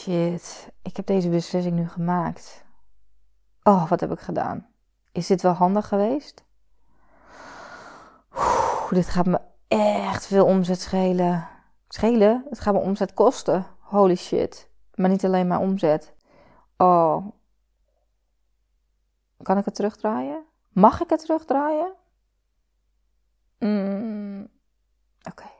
shit, ik heb deze beslissing nu gemaakt. Oh, wat heb ik gedaan? Is dit wel handig geweest? Dit gaat me echt veel omzet schelen. Schelen? Het gaat me omzet kosten. Holy shit. Maar niet alleen maar omzet. Oh. Kan ik het terugdraaien? Mag ik het terugdraaien? Mm. Oké.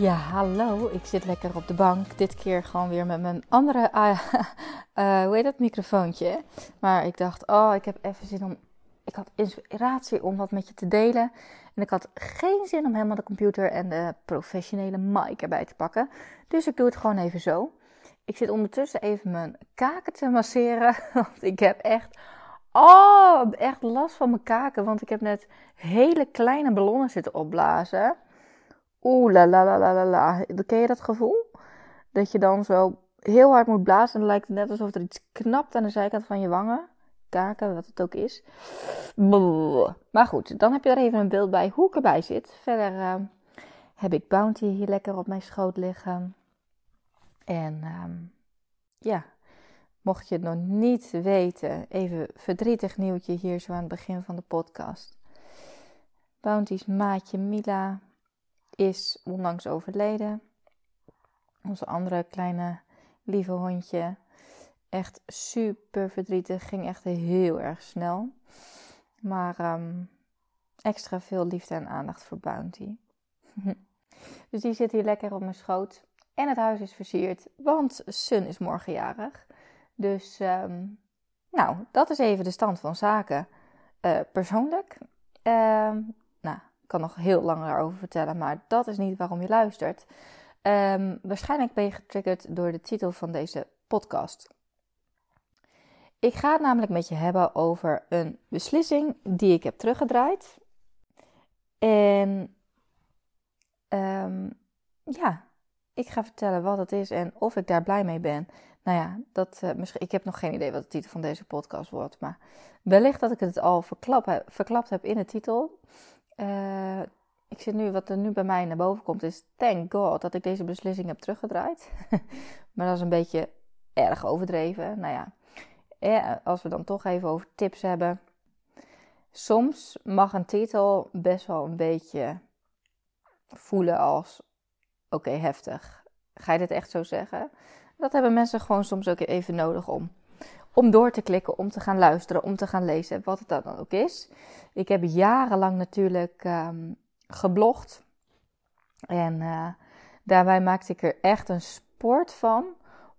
Ja, hallo. Ik zit lekker op de bank. Dit keer gewoon weer met mijn andere, uh, hoe heet dat, microfoontje. Maar ik dacht, oh, ik heb even zin om, ik had inspiratie om wat met je te delen. En ik had geen zin om helemaal de computer en de professionele mic erbij te pakken. Dus ik doe het gewoon even zo. Ik zit ondertussen even mijn kaken te masseren. Want ik heb echt, oh, echt last van mijn kaken. Want ik heb net hele kleine ballonnen zitten opblazen. Oeh, la la la la la. Ken je dat gevoel? Dat je dan zo heel hard moet blazen en dan lijkt het net alsof er iets knapt aan de zijkant van je wangen. Kaken, wat het ook is. Maar goed, dan heb je er even een beeld bij hoe ik erbij zit. Verder uh, heb ik Bounty hier lekker op mijn schoot liggen. En uh, ja, mocht je het nog niet weten, even verdrietig nieuwtje hier zo aan het begin van de podcast. Bounty's maatje Mila is onlangs overleden. Onze andere kleine lieve hondje. Echt super verdrietig. Ging echt heel erg snel. Maar um, extra veel liefde en aandacht voor Bounty. dus die zit hier lekker op mijn schoot. En het huis is versierd, want Sun is morgenjarig. Dus um, nou, dat is even de stand van zaken. Uh, persoonlijk. Uh, kan nog heel lang daarover vertellen, maar dat is niet waarom je luistert. Um, waarschijnlijk ben je getriggerd door de titel van deze podcast. Ik ga het namelijk met je hebben over een beslissing die ik heb teruggedraaid. En um, ja, ik ga vertellen wat het is en of ik daar blij mee ben. Nou ja, dat, uh, misschien, ik heb nog geen idee wat de titel van deze podcast wordt. Maar wellicht dat ik het al verklap, verklapt heb in de titel. Uh, ik zit nu, wat er nu bij mij naar boven komt, is thank God dat ik deze beslissing heb teruggedraaid. maar dat is een beetje erg overdreven. Nou ja, eh, als we dan toch even over tips hebben. Soms mag een titel best wel een beetje voelen als: oké, heftig. Ga je dit echt zo zeggen? Dat hebben mensen gewoon soms ook even nodig om om door te klikken, om te gaan luisteren, om te gaan lezen, wat het dan ook is. Ik heb jarenlang natuurlijk um, geblogd. En uh, daarbij maakte ik er echt een sport van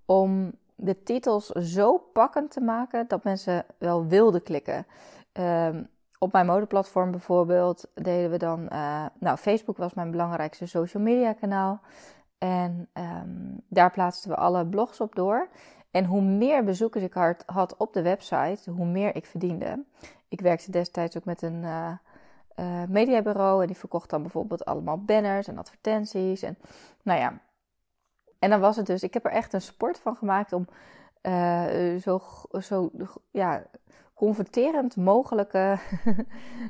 om de titels zo pakkend te maken dat mensen wel wilden klikken. Um, op mijn modeplatform bijvoorbeeld deden we dan. Uh, nou, Facebook was mijn belangrijkste social media kanaal. En um, daar plaatsten we alle blogs op door. En hoe meer bezoekers ik had op de website, hoe meer ik verdiende. Ik werkte destijds ook met een uh, uh, mediabureau en die verkocht dan bijvoorbeeld allemaal banners en advertenties. En nou ja, en dan was het dus, ik heb er echt een sport van gemaakt om uh, zo, zo ja, converterend mogelijke,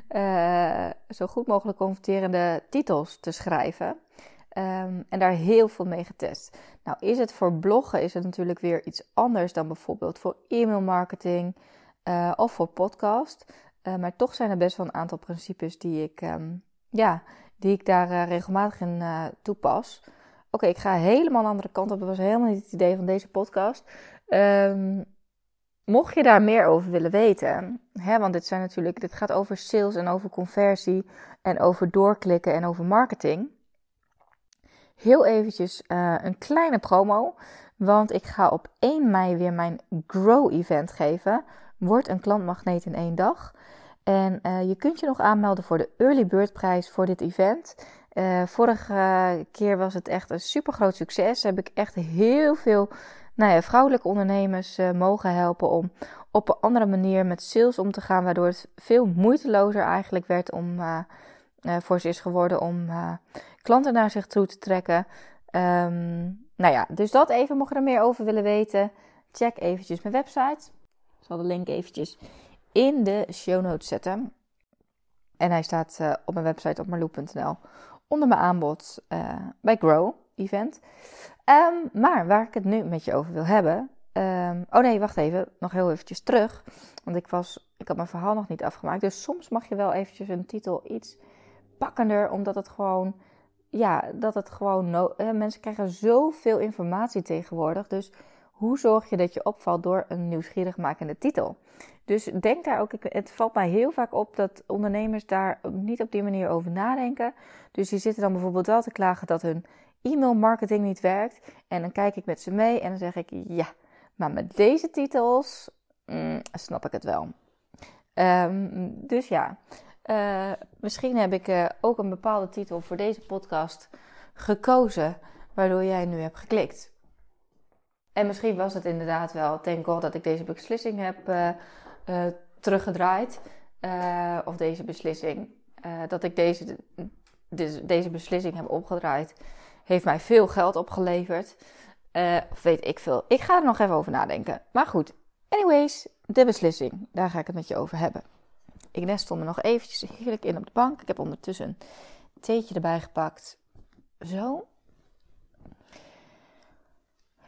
zo goed mogelijk converterende titels te schrijven. Um, en daar heel veel mee getest. Nou, is het voor bloggen is het natuurlijk weer iets anders dan bijvoorbeeld voor e-mailmarketing uh, of voor podcast. Uh, maar toch zijn er best wel een aantal principes die ik, um, ja, die ik daar uh, regelmatig in toepas. Oké, ik ga helemaal een andere kant op. Dat was helemaal niet het idee van deze podcast. Um, mocht je daar meer over willen weten, hè, want dit, zijn natuurlijk, dit gaat over sales en over conversie en over doorklikken en over marketing heel eventjes uh, een kleine promo. Want ik ga op 1 mei weer mijn Grow Event geven. Wordt een klantmagneet in één dag. En uh, je kunt je nog aanmelden voor de Early Bird prijs voor dit event. Uh, vorige keer was het echt een super groot succes. Heb ik echt heel veel nou ja, vrouwelijke ondernemers mogen helpen om op een andere manier met sales om te gaan, waardoor het veel moeitelozer eigenlijk werd om, voor ze is geworden om klanten naar zich toe te trekken. Um, nou ja, dus dat even, mocht je er meer over willen weten, check eventjes mijn website. Ik zal de link eventjes in de show notes zetten. En hij staat op mijn website op marloe.nl onder mijn aanbod bij Grow Event. Um, maar waar ik het nu met je over wil hebben. Um, oh nee, wacht even. Nog heel eventjes terug. Want ik, was, ik had mijn verhaal nog niet afgemaakt. Dus soms mag je wel eventjes een titel iets pakkender. Omdat het gewoon. Ja, dat het gewoon. Mensen krijgen zoveel informatie tegenwoordig. Dus hoe zorg je dat je opvalt door een nieuwsgierig makende titel? Dus denk daar ook. Het valt mij heel vaak op dat ondernemers daar niet op die manier over nadenken. Dus die zitten dan bijvoorbeeld wel te klagen dat hun e-mail marketing niet werkt. En dan kijk ik met ze mee en dan zeg ik ja, maar met deze titels mm, snap ik het wel. Ehm, dus ja, uh, misschien heb ik uh, ook een bepaalde titel voor deze podcast gekozen, waardoor jij nu hebt geklikt. En misschien was het inderdaad wel, thank god dat ik deze beslissing heb uh, teruggedraaid. of deze beslissing, dat ik deze, deze, deze beslissing heb opgedraaid heeft mij veel geld opgeleverd. Of weet ik veel. Ik ga er nog even over nadenken. Maar goed, anyways, de beslissing. Daar ga ik het met je over hebben. Ik nestel me nog eventjes heerlijk in op de bank. Ik heb ondertussen een theetje erbij gepakt. Zo.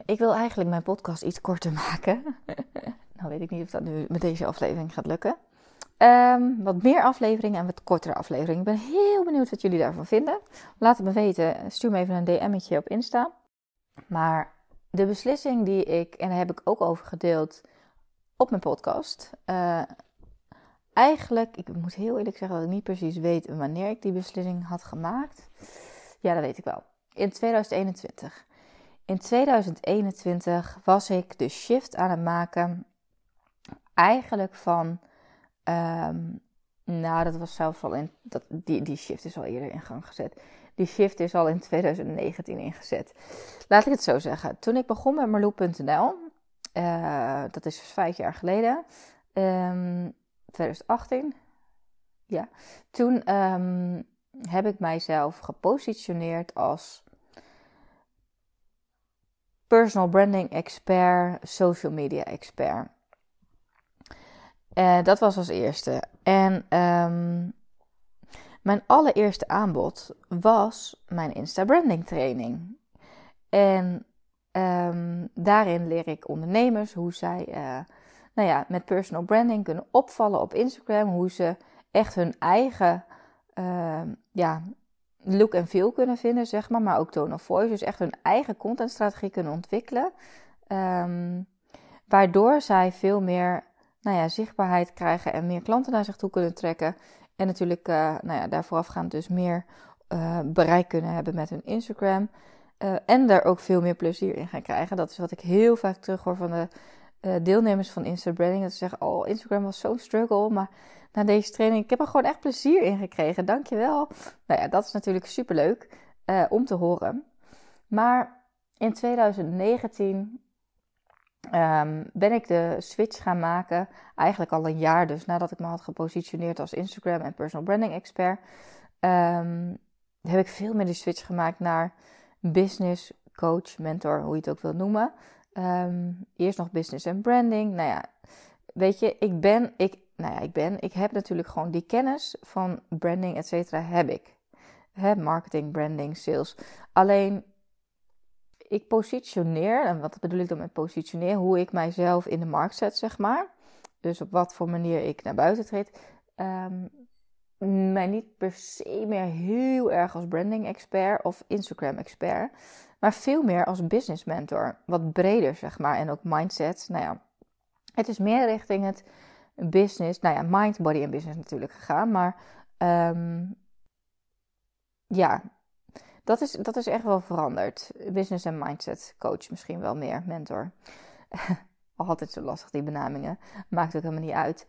Ik wil eigenlijk mijn podcast iets korter maken. nou weet ik niet of dat nu met deze aflevering gaat lukken. Um, wat meer afleveringen en wat kortere afleveringen. Ik ben heel benieuwd wat jullie daarvan vinden. Laat het me weten. Stuur me even een DM'tje op Insta. Maar de beslissing die ik, en daar heb ik ook over gedeeld op mijn podcast. Uh, eigenlijk, ik moet heel eerlijk zeggen dat ik niet precies weet wanneer ik die beslissing had gemaakt. Ja, dat weet ik wel. In 2021. In 2021 was ik de shift aan het maken. Eigenlijk van Um, nou, dat was zelfs al in. Dat, die, die shift is al eerder in gang gezet. Die shift is al in 2019 ingezet. Laat ik het zo zeggen. Toen ik begon met Marloe.nl, uh, dat is vijf jaar geleden, um, 2018. Ja, toen um, heb ik mijzelf gepositioneerd als personal branding expert, social media expert. Uh, dat was als eerste. En um, mijn allereerste aanbod was mijn Insta Branding training. En um, daarin leer ik ondernemers hoe zij uh, nou ja, met personal branding kunnen opvallen op Instagram. Hoe ze echt hun eigen uh, ja, look en feel kunnen vinden, zeg maar. Maar ook tone of voice. Dus echt hun eigen contentstrategie kunnen ontwikkelen. Um, waardoor zij veel meer nou ja, zichtbaarheid krijgen en meer klanten naar zich toe kunnen trekken. En natuurlijk uh, nou ja, daar voorafgaand dus meer uh, bereik kunnen hebben met hun Instagram. Uh, en daar ook veel meer plezier in gaan krijgen. Dat is wat ik heel vaak terughoor van de deelnemers van Instagram. Dat ze zeggen, oh Instagram was zo'n struggle. Maar na deze training, ik heb er gewoon echt plezier in gekregen. Dankjewel. Nou ja, dat is natuurlijk superleuk om te horen. Maar in 2019 um, ben ik de switch gaan maken. Eigenlijk al een jaar dus nadat ik me had gepositioneerd als Instagram en personal branding expert. Um, heb ik veel meer de switch gemaakt naar business coach, mentor, hoe je het ook wil noemen. Um, eerst nog business en branding. Nou ja, weet je, ik ben, ik, nou ja, ik ben, ik heb natuurlijk gewoon die kennis van branding, et cetera, heb ik. He, marketing, branding, sales. Alleen ik positioneer, en wat bedoel ik dan met positioneer, hoe ik mijzelf in de markt zet, zeg maar. Dus op wat voor manier ik naar buiten treed. Um, mij niet per se meer heel erg als branding expert of Instagram expert, maar veel meer als business mentor. Wat breder, zeg maar, en ook mindset. Nou ja, het is meer richting het business, nou ja, mind, body en business natuurlijk gegaan, maar um, ja, dat is, dat is echt wel veranderd. Business en mindset coach misschien wel meer, mentor. Altijd zo lastig die benamingen. Maakt ook helemaal niet uit.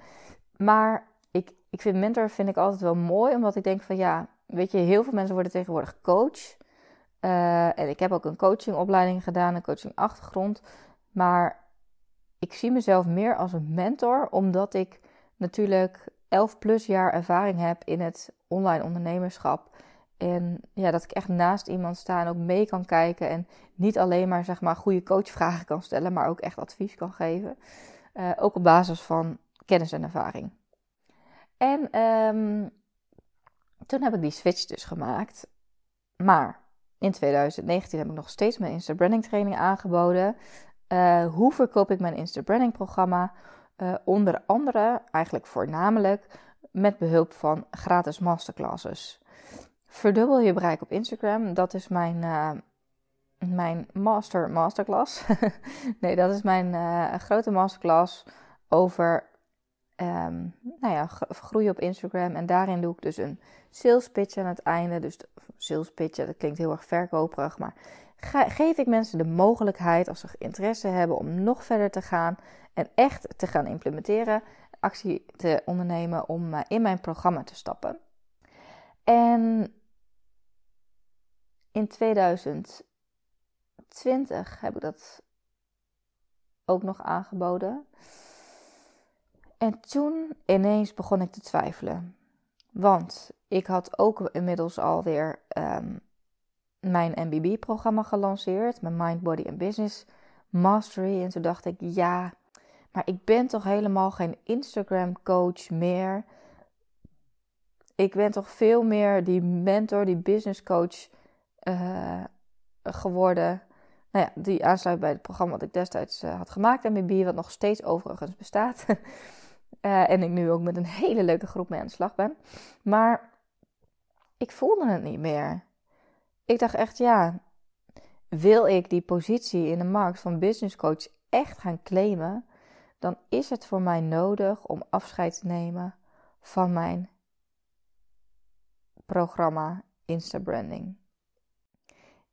Maar ik, ik vind mentor vind ik altijd wel mooi, omdat ik denk van ja, weet je, heel veel mensen worden tegenwoordig coach. Uh, en ik heb ook een coachingopleiding gedaan, een coachingachtergrond. Maar ik zie mezelf meer als een mentor, omdat ik natuurlijk 11 plus jaar ervaring heb in het online ondernemerschap. En ja, dat ik echt naast iemand sta en ook mee kan kijken. En niet alleen maar zeg maar goede coachvragen kan stellen, maar ook echt advies kan geven. Uh, ook op basis van kennis en ervaring. En um, toen heb ik die switch dus gemaakt. Maar in 2019 heb ik nog steeds mijn Insta Branding training aangeboden. Uh, hoe verkoop ik mijn Insta Branding programma? Uh, onder andere, eigenlijk voornamelijk, met behulp van gratis masterclasses. Verdubbel je bereik op Instagram. Dat is mijn, uh, mijn master masterclass. nee, dat is mijn grote masterclass over um, nou ja, groeien op Instagram. En daarin doe ik dus een sales pitch aan het einde. Dus sales pitch, dat klinkt heel erg verkoperig, maar geef ik mensen de mogelijkheid, als ze interesse hebben, om nog verder te gaan en echt te gaan implementeren, actie te ondernemen om uh, in mijn programma te stappen. En in 2020 heb ik dat ook nog aangeboden. En toen ineens begon ik te twijfelen. Want ik had ook inmiddels alweer um, mijn MBB-programma gelanceerd, mijn Mind, Body and Business Mastery. En toen dacht ik, ja, maar ik ben toch helemaal geen Instagram coach meer. Ik ben toch veel meer die mentor, die business coach uh, geworden. Nou ja, die aansluit bij het programma wat ik destijds uh, had gemaakt, MBB, wat nog steeds overigens bestaat. uh, en ik nu ook met een hele leuke groep mee aan de slag ben. Maar ik voelde het niet meer. Ik dacht echt, ja, wil ik die positie in de markt van business coach echt gaan claimen, dan is het voor mij nodig om afscheid te nemen van mijn programma Insta Branding.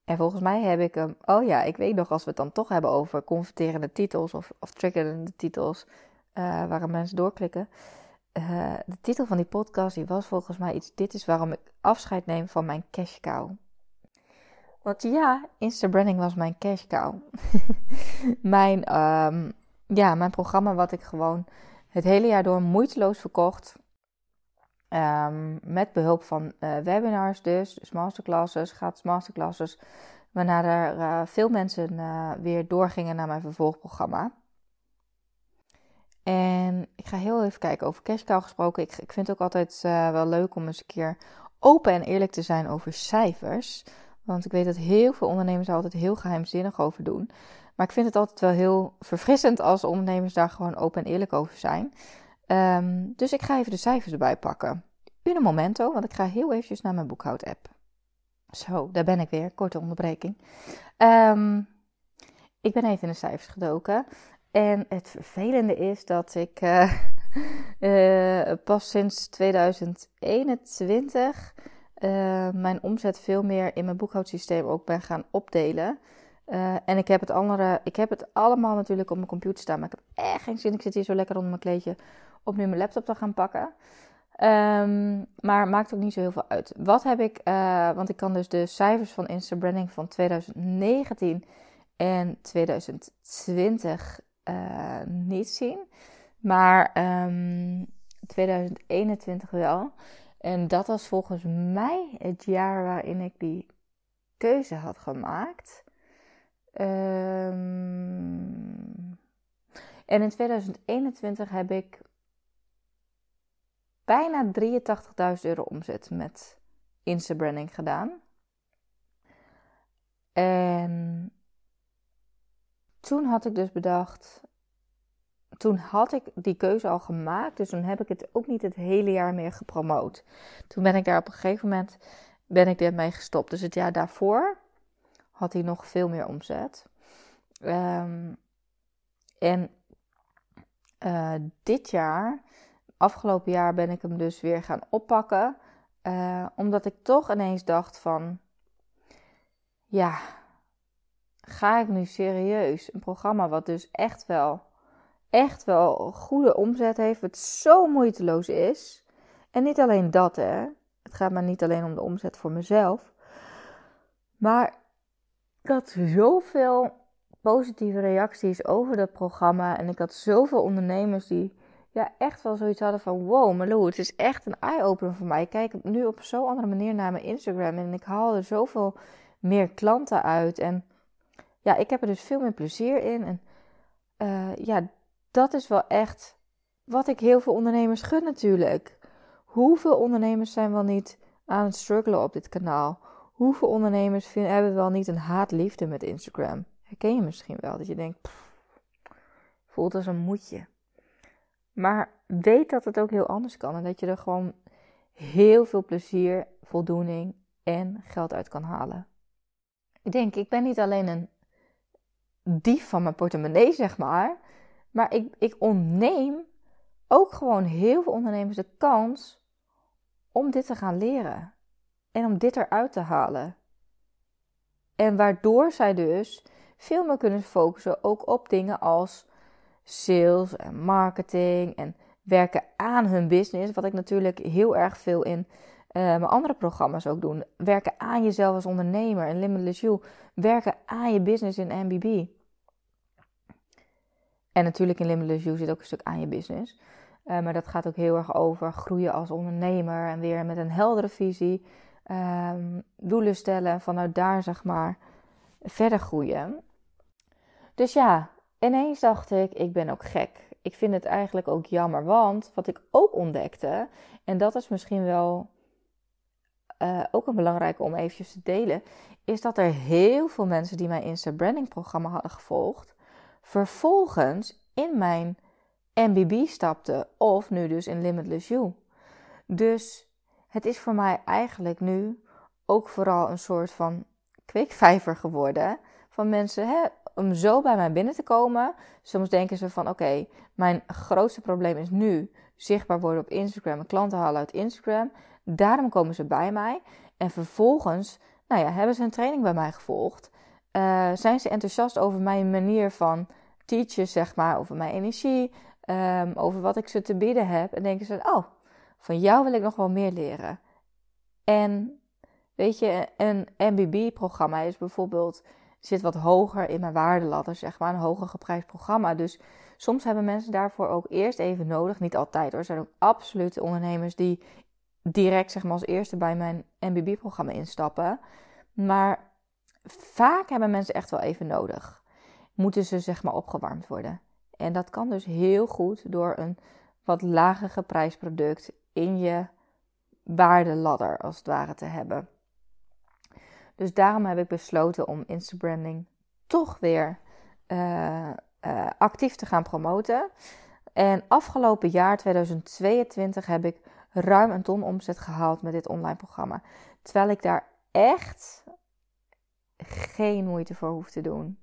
En volgens mij heb ik hem. Oh ja, ik weet nog als we het dan toch hebben over converterende titels of, of triggerende titels, uh, waar mensen doorklikken. Uh, de titel van die podcast die was volgens mij iets. Dit is waarom ik afscheid neem van mijn cash cow. Want ja, Insta Branding was mijn cash cow. mijn, um, ja, mijn programma wat ik gewoon het hele jaar door moeiteloos verkocht. Um, met behulp van uh, webinars dus, dus masterclasses, gratis masterclasses. Waarna er veel mensen uh, weer doorgingen naar mijn vervolgprogramma. En ik ga heel even kijken over cashcow gesproken. Ik, ik vind het ook altijd wel leuk om eens een keer open en eerlijk te zijn over cijfers. Want ik weet dat heel veel ondernemers er altijd heel geheimzinnig over doen. Maar ik vind het altijd wel heel verfrissend als ondernemers daar gewoon open en eerlijk over zijn. Um, dus ik ga even de cijfers erbij pakken. Un momento, want ik ga heel eventjes naar mijn boekhoud-app. Zo, daar ben ik weer. Korte onderbreking. Um, ik ben even in de cijfers gedoken. En het vervelende is dat ik uh, uh, pas sinds 2021 uh, mijn omzet veel meer in mijn boekhoudsysteem ook ben gaan opdelen. En ik heb het andere, ik heb het allemaal natuurlijk op mijn computer staan, maar ik heb echt geen zin. Ik zit hier zo lekker onder mijn kleedje op nu mijn laptop te gaan pakken. Um, maar maakt ook niet zo heel veel uit. Wat heb ik, want ik kan dus de cijfers van Insta Branding van 2019 en 2020 uh, niet zien. Maar um, ehm, 2021 wel. En dat was volgens mij het jaar waarin ik die keuze had gemaakt. Um, en in 2021 heb ik bijna 83.000 euro omzet met Insta-branding gedaan. En toen had ik dus bedacht, toen had ik die keuze al gemaakt, dus toen heb ik het ook niet het hele jaar meer gepromoot. Toen ben ik daar op een gegeven moment ben ik ermee gestopt. Dus het jaar daarvoor had hij nog veel meer omzet. Um, en uh, dit jaar, afgelopen jaar, ben ik hem dus weer gaan oppakken. Uh, omdat ik toch ineens dacht van, ja, ga ik nu serieus een programma wat dus echt wel echt wel goede omzet heeft, het zo moeiteloos is. En niet alleen dat, hè. Het gaat maar niet alleen om de omzet voor mezelf. Maar ik had zoveel positieve reacties over dat programma. En ik had zoveel ondernemers die ja, echt wel zoiets hadden van... Wow, Malou, het is echt een eye-opener voor mij. Ik kijk nu op zo'n andere manier naar mijn Instagram. En ik haal er zoveel meer klanten uit. En ja, ik heb er dus veel meer plezier in. En uh, ja, dat is wel echt wat ik heel veel ondernemers gun natuurlijk. Hoeveel ondernemers zijn wel niet aan het struggelen op dit kanaal? Hoeveel ondernemers hebben wel niet een haatliefde met Instagram? Herken je misschien wel dat je denkt, voelt als een moedje. Maar weet dat het ook heel anders kan en dat je er gewoon heel veel plezier, voldoening en geld uit kan halen. Ik denk, ik ben niet alleen een dief van mijn portemonnee, zeg maar, maar ik, ik ontneem ook gewoon heel veel ondernemers de kans om dit te gaan leren en om dit eruit te halen. En waardoor zij dus veel meer kunnen focussen ook op dingen als sales en marketing en werken aan hun business. Wat ik natuurlijk heel erg veel in uh, mijn andere programma's ook doe. Werken aan jezelf als ondernemer in Limitless You. Werken aan je business in MBB. En natuurlijk in Limitless You zit ook een stuk aan je business. Uh, maar dat gaat ook heel erg over groeien als ondernemer en weer met een heldere visie. Um, doelen stellen en vanuit daar zeg maar verder groeien. Dus ja, ineens dacht ik, ik ben ook gek. Ik vind het eigenlijk ook jammer, want wat ik ook ontdekte, en dat is misschien wel uh, ook een belangrijke om eventjes te delen, is dat er heel veel mensen die mijn Insta Branding programma hadden gevolgd, vervolgens in mijn MBB stapten of nu dus in Limitless You. Dus het is voor mij eigenlijk nu ook vooral een soort van kweekvijver geworden van mensen hè, om zo bij mij binnen te komen. Soms denken ze van oké, mijn grootste probleem is nu zichtbaar worden op Instagram en klanten halen uit Instagram. Daarom komen ze bij mij en vervolgens nou ja, hebben ze een training bij mij gevolgd. Uh, zijn ze enthousiast over mijn manier van teachen, zeg maar, over mijn energie, um, over wat ik ze te bieden heb. En denken ze, oh, van jou wil ik nog wel meer leren. En weet je, een MBB-programma is bijvoorbeeld zit wat hoger in mijn waardeladder, zeg maar, een hoger geprijsd programma. Dus soms hebben mensen daarvoor ook eerst even nodig, niet altijd hoor. Er zijn ook absoluut ondernemers die direct zeg maar als eerste bij mijn MBB-programma instappen. Maar vaak hebben mensen echt wel even nodig. Moeten ze zeg maar opgewarmd worden. En dat kan dus heel goed door een wat lager geprijsd product in je waardeladder als het ware te hebben. Dus daarom heb ik besloten om Instabranding toch weer uh, uh, actief te gaan promoten. En afgelopen jaar, 2022, heb ik ruim een ton omzet gehaald met dit online programma. Terwijl ik daar echt geen moeite voor hoef te doen.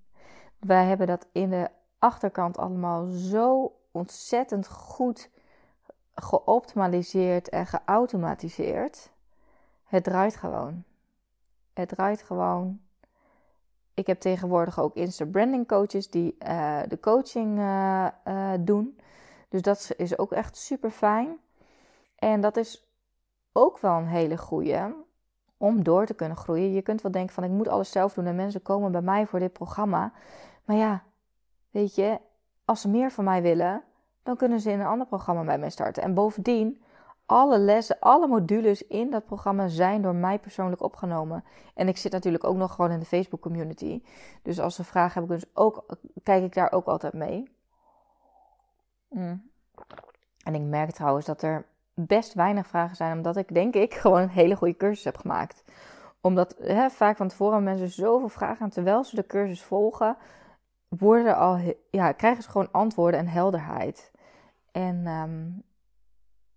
Wij hebben dat in de achterkant allemaal zo ontzettend goed geoptimaliseerd en geautomatiseerd. Het draait gewoon. Het draait gewoon. Ik heb tegenwoordig ook Insta branding coaches die uh, de coaching uh, uh, doen. Dus dat is ook echt super fijn. En dat is ook wel een hele goede om door te kunnen groeien. Je kunt wel denken van ik moet alles zelf doen en mensen komen bij mij voor dit programma. Maar ja, weet je, als ze meer van mij willen, dan kunnen ze in een ander programma bij mij starten. En bovendien, alle lessen, alle modules in dat programma zijn door mij persoonlijk opgenomen. En ik zit natuurlijk ook nog gewoon in de Facebook community. Dus als ze vragen hebben, dus ook, kijk ik daar ook altijd mee. Mm. En ik merk trouwens dat er best weinig vragen zijn, omdat ik denk ik gewoon een hele goede cursus heb gemaakt. Omdat hè, vaak van tevoren mensen zoveel vragen en terwijl ze de cursus volgen, worden al, ja, krijgen ze gewoon antwoorden en helderheid. En um,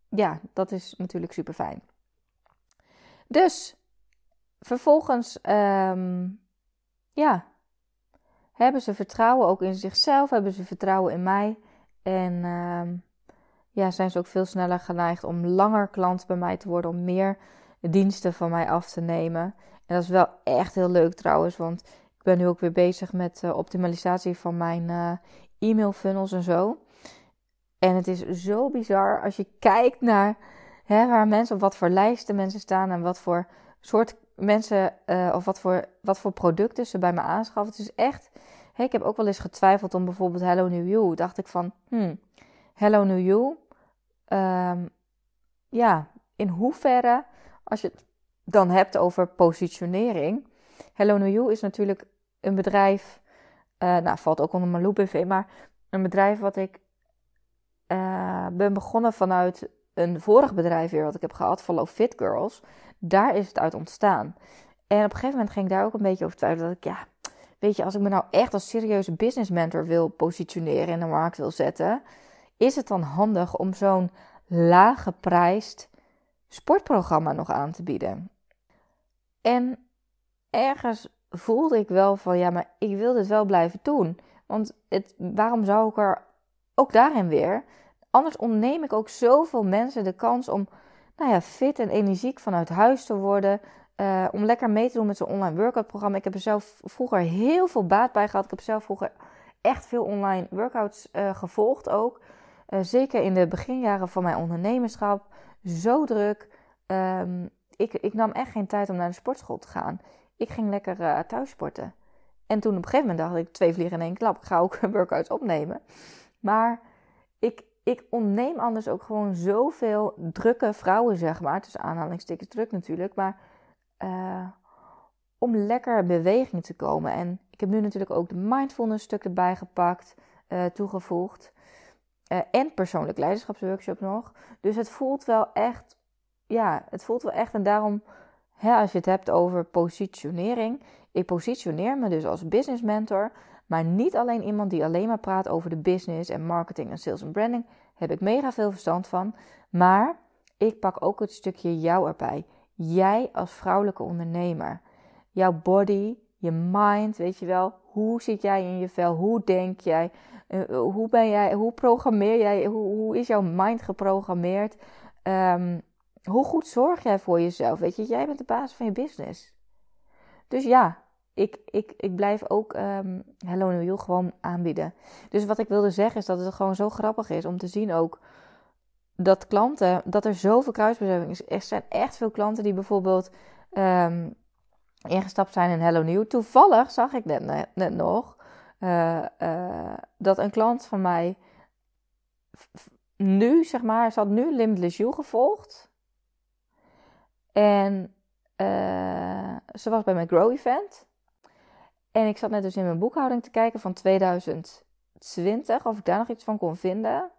ja, dat is natuurlijk super fijn. Dus vervolgens, um, ja, hebben ze vertrouwen ook in zichzelf, hebben ze vertrouwen in mij. En um, ja, zijn ze ook veel sneller geneigd om langer klant bij mij te worden, om meer diensten van mij af te nemen. En dat is wel echt heel leuk trouwens, want ik ben nu ook weer bezig met uh, optimalisatie van mijn uh, e-mail funnels en zo. En het is zo bizar als je kijkt naar hè, waar mensen, op wat voor lijsten mensen staan en wat voor soort mensen uh, of wat voor, wat voor producten ze bij me aanschaffen. Het is echt ik heb ook wel eens getwijfeld om bijvoorbeeld Hello New You. Dacht ik van, hmm, Hello New You. Um, ja, in hoeverre, als je het dan hebt over positionering. Hello New You is natuurlijk een bedrijf, uh, nou valt ook onder mijn BV, maar een bedrijf wat ik uh, ben begonnen vanuit een vorig bedrijf weer wat ik heb gehad, Follow Fit Girls. Daar is het uit ontstaan. En op een gegeven moment ging ik daar ook een beetje over twijfelen. Dat ik, ja, weet je, als ik me nou echt als serieuze business mentor wil positioneren in de markt wil zetten, is het dan handig om zo'n laag geprijsd sportprogramma nog aan te bieden? En ergens voelde ik wel van, ja, maar ik wil dit wel blijven doen. Want het, waarom zou ik er ook daarin weer Anders ontneem ik ook zoveel mensen de kans om nou ja, fit en energiek vanuit huis te worden. Uh, om lekker mee te doen met zo'n online workout programma. Ik heb er zelf vroeger heel veel baat bij gehad. Ik heb zelf vroeger echt veel online workouts uh, gevolgd ook. Uh, zeker in de beginjaren van mijn ondernemerschap. Zo druk. Um, ik, ik, nam echt geen tijd om naar de sportschool te gaan. Ik ging lekker thuis sporten. En toen op een gegeven moment dacht ik, twee vliegen in één klap. Ik ga ook workouts opnemen. Maar ik, ik ontneem anders ook gewoon zoveel drukke vrouwen, zeg maar. Tussen aanhalingstekens druk natuurlijk. Maar uh, om lekker in beweging te komen. En ik heb nu natuurlijk ook de mindfulness stuk erbij gepakt, toegevoegd. Uh, en persoonlijk leiderschapsworkshop nog. Dus het voelt wel echt, ja, het voelt wel echt. En daarom, hè, als je het hebt over positionering. Ik positioneer me dus als business mentor. Maar niet alleen iemand die alleen maar praat over de business en marketing en sales en branding. Heb ik mega veel verstand van. Maar ik pak ook het stukje jou erbij. Jij als vrouwelijke ondernemer. Jouw body, je mind, weet je wel. Hoe zit jij in je vel? Hoe denk jij? Uh, hoe ben jij? Hoe programmeer jij? Hoe, hoe is jouw mind geprogrammeerd? Um, hoe goed zorg jij voor jezelf? Weet je, jij bent de baas van je business. Dus ja, ik, ik, ik blijf ook um, Hello New You gewoon aanbieden. Dus wat ik wilde zeggen is dat het gewoon zo grappig is om te zien ook dat klanten, dat er zoveel kruisbestuiving is. Er zijn echt veel klanten die bijvoorbeeld um, ingestapt zijn in Hello New. Toevallig zag ik net, nog uh, uh, dat een klant van mij nu, zeg maar, ze had nu Limitless You gevolgd. En uh, ze was bij mijn Grow Event. En ik zat net dus in mijn boekhouding te kijken van 2020, of ik daar nog iets van kon vinden.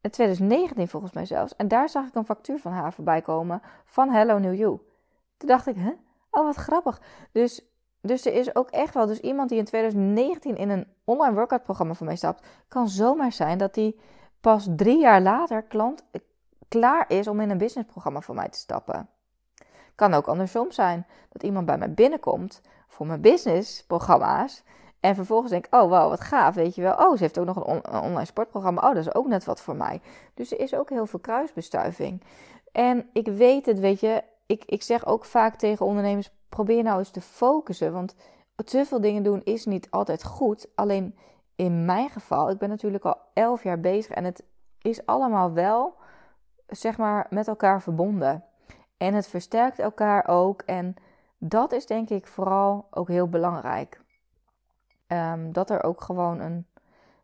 In 2019 volgens mij zelfs. En daar zag ik een factuur van haar voorbij komen van Hello New You. Toen dacht ik, hè? Oh, wat grappig. Dus, dus er is ook echt wel dus iemand die in 2019 in een online workout programma van mij stapt. Kan zomaar zijn dat die pas drie jaar later klant klaar is om in een businessprogramma van mij te stappen. Kan ook andersom zijn. Dat iemand bij mij binnenkomt voor mijn businessprogramma's. En vervolgens denk ik, oh wow, wat gaaf, weet je wel. Oh, ze heeft ook nog een, online sportprogramma. Oh, dat is ook net wat voor mij. Dus er is ook heel veel kruisbestuiving. En ik weet het, weet je. Ik, ik zeg ook vaak tegen ondernemers, probeer nou eens te focussen. Want te veel dingen doen is niet altijd goed. Alleen in mijn geval, ik ben natuurlijk al elf jaar bezig. En het is allemaal wel, zeg maar, met elkaar verbonden. En het versterkt elkaar ook. En dat is denk ik vooral ook heel belangrijk. Um, dat er ook gewoon een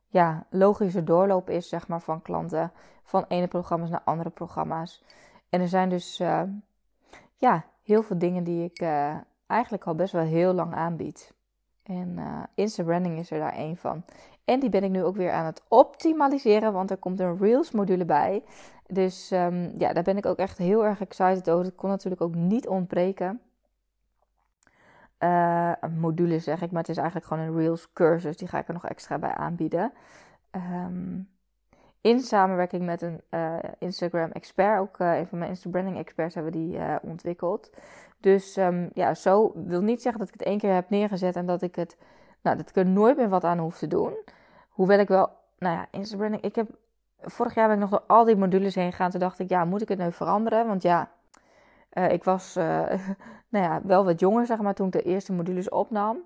ja, logische doorloop is, zeg maar, van klanten. Van ene programma's naar andere programma's. En er zijn dus uh, ja, heel veel dingen die ik uh, eigenlijk al best wel heel lang aanbied. En uh, Insta-branding is er daar één van. En die ben ik nu ook weer aan het optimaliseren, want er komt een Reels module bij. Dus um, ja, daar ben ik ook echt heel erg excited over. Dat kon natuurlijk ook niet ontbreken. Uh, module zeg ik, maar het is eigenlijk gewoon een Reels cursus. Die ga ik er nog extra bij aanbieden. Um, in samenwerking met een uh, Instagram expert, ook uh, een van mijn Insta branding experts hebben die ontwikkeld. Dus um, ja, zo wil niet zeggen dat ik het één keer heb neergezet en dat ik het, nou, dat ik er nooit meer wat aan hoef te doen. Hoewel ik wel, nou ja, Insta branding, ik heb, vorig jaar ben ik nog door al die modules heen gegaan. Toen dacht ik, ja, moet ik het nu veranderen? Want ja, ik was nou ja, wel wat jonger, zeg maar, toen ik de eerste modules opnam.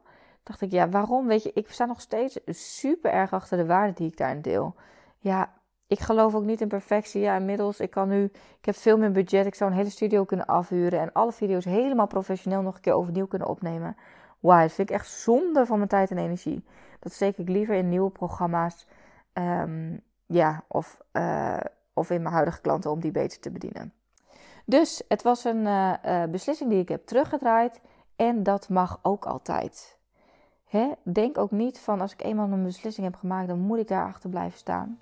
Dacht ik, ja, waarom? Weet je, ik sta nog steeds super erg achter de waarden die ik daarin deel. Ja, ik geloof ook niet in perfectie. Ja, inmiddels, ik kan nu, ik heb veel meer budget. Ik zou een hele studio kunnen afhuren en alle video's helemaal professioneel nog een keer overnieuw kunnen opnemen. Why? Dat vind ik echt zonde van mijn tijd en energie. Dat steek ik liever in nieuwe programma's. Ehm, ja, of, uh, of in mijn huidige klanten om die beter te bedienen. Dus het was een uh, beslissing die ik heb teruggedraaid. En dat mag ook altijd. Hè? Denk ook niet van als ik eenmaal een beslissing heb gemaakt, dan moet ik daar achter blijven staan.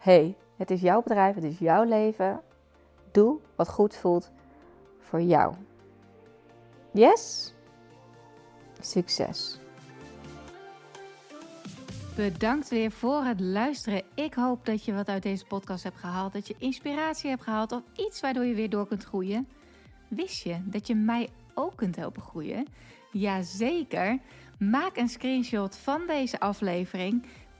Hey, het is jouw bedrijf, het is jouw leven. Doe wat goed voelt voor jou. Yes? Succes! Bedankt weer voor het luisteren. Ik hoop dat je wat uit deze podcast hebt gehaald. Dat je inspiratie hebt gehaald of iets waardoor je weer door kunt groeien. Wist je dat je mij ook kunt helpen groeien? Jazeker. Maak een screenshot van deze aflevering.